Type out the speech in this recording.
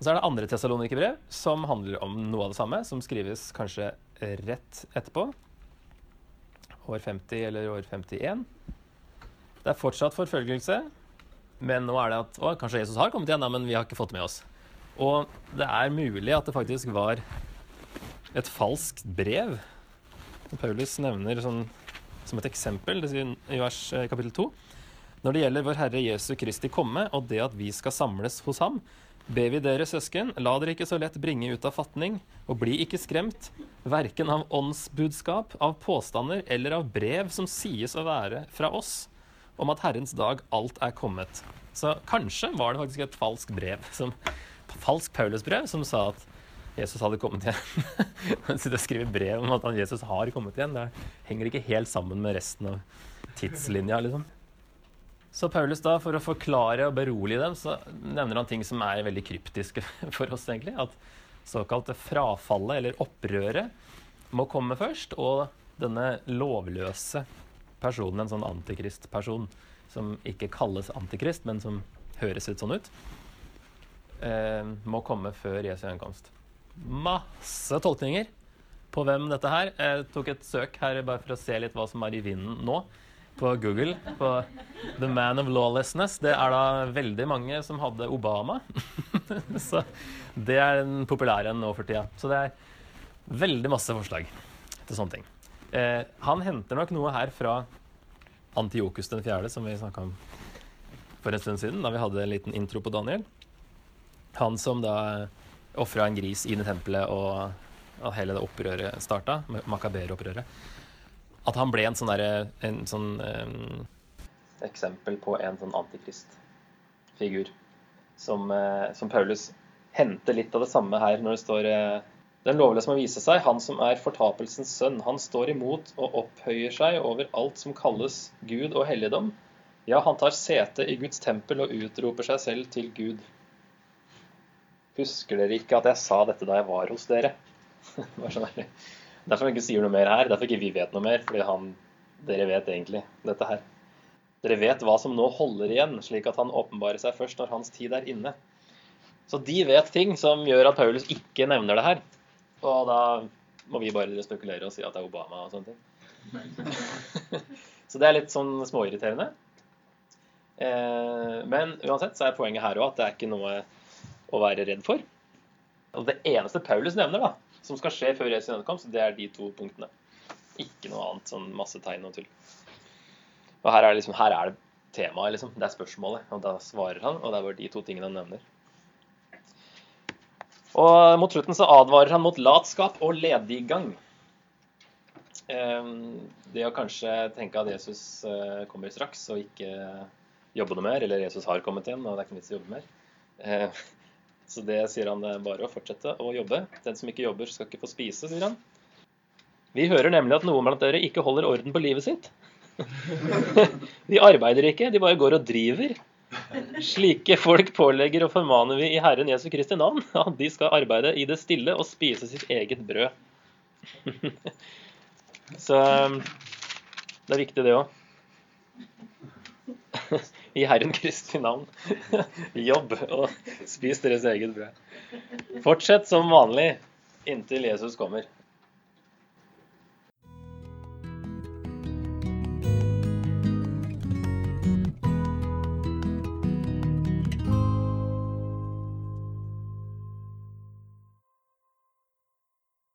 Så er det andre Tessalonikerbrev, som handler om noe av det samme, som skrives kanskje rett etterpå. År 50 eller år 51. Det er fortsatt forfølgelse, men nå er det at å, kanskje Jesus har kommet igjen, da, men vi har ikke fått med oss. Og det er mulig at det faktisk var et falskt brev. Paulus nevner sånn, som et eksempel i vers eh, kapittel 2. Når det gjelder vår Herre Jesu Kristi komme og det at vi skal samles hos ham, ber vi dere søsken, la dere ikke så lett bringe ut av fatning, og bli ikke skremt, verken av åndsbudskap, av påstander eller av brev som sies å være fra oss, om at Herrens dag alt er kommet. Så kanskje var det faktisk et falskt brev, som, falsk Paulusbrev, som sa at Jesus hadde kommet igjen. Han sitter og skriver brev om at Jesus har kommet igjen. Det henger ikke helt sammen med resten av tidslinja, liksom. Så Paulus, da, for å forklare og berolige dem, så nevner han ting som er veldig kryptiske for oss, egentlig. At såkalte frafallet, eller opprøret, må komme først. Og denne lovløse personen, en sånn antikristperson, som ikke kalles antikrist, men som høres litt sånn ut, eh, må komme før Jesu gjenkomst. Masse tolkninger på hvem dette her. Jeg tok et søk her bare for å se litt hva som er i vinden nå på Google på The Man of Lawlessness. Det er da veldig mange som hadde Obama. så det er den populære nå for tida. Så det er veldig masse forslag til sånne ting. Eh, han henter nok noe her fra Antiokus den fjerde, som vi snakka om for en stund siden, da vi hadde en liten intro på Daniel. Han som da ofra en gris inn i tempelet, og, og hele det opprøret starta, makaber-opprøret at han ble en sånn derre En sånn um, eksempel på en sånn antikristfigur. Som, uh, som, Paulus henter litt av det samme her når det står uh, Den lovløse må vise seg, han som er fortapelsens sønn. Han står imot og opphøyer seg over alt som kalles Gud og helligdom. Ja, han tar sete i Guds tempel og utroper seg selv til Gud. Husker dere ikke at jeg sa dette da jeg var hos dere? Bare sånn. Derfor han ikke sier noe mer her. Derfor ikke vi vet noe mer. Fordi han, dere vet egentlig dette her. Dere vet hva som nå holder igjen, slik at han åpenbarer seg først når hans tid er inne. Så de vet ting som gjør at Paulus ikke nevner det her. Og da må vi bare spekulere og si at det er Obama og sånne ting. så det er litt sånn småirriterende. Eh, men uansett så er poenget her òg at det er ikke noe å være redd for. Og det eneste Paulus nevner, da, som skal skje før Jesu gjenkomst, det er de to punktene. Ikke noe annet sånn masse tegn og tull. Og her er, liksom, her er det temaet, liksom. Det er spørsmålet. Og da svarer han, og det er bare de to tingene han nevner. Og mot slutten så advarer han mot latskap og lediggang. gang. det å kanskje tenke at Jesus eh, kommer straks og ikke jobbe noe mer, eller Jesus har kommet igjen og det er ikke vits i å jobbe mer. Så det sier han det er bare å fortsette å jobbe. Den som ikke jobber, skal ikke få spise, sier han. Vi hører nemlig at noen blant dere ikke holder orden på livet sitt. de arbeider ikke, de bare går og driver. Slike folk pålegger og formaner vi i Herren Jesu Kristi navn at de skal arbeide i det stille og spise sitt eget brød. Så det er viktig, det òg. i Herren Kristi navn. Jobb og spis deres eget brød. Fortsett som vanlig inntil Jesus kommer.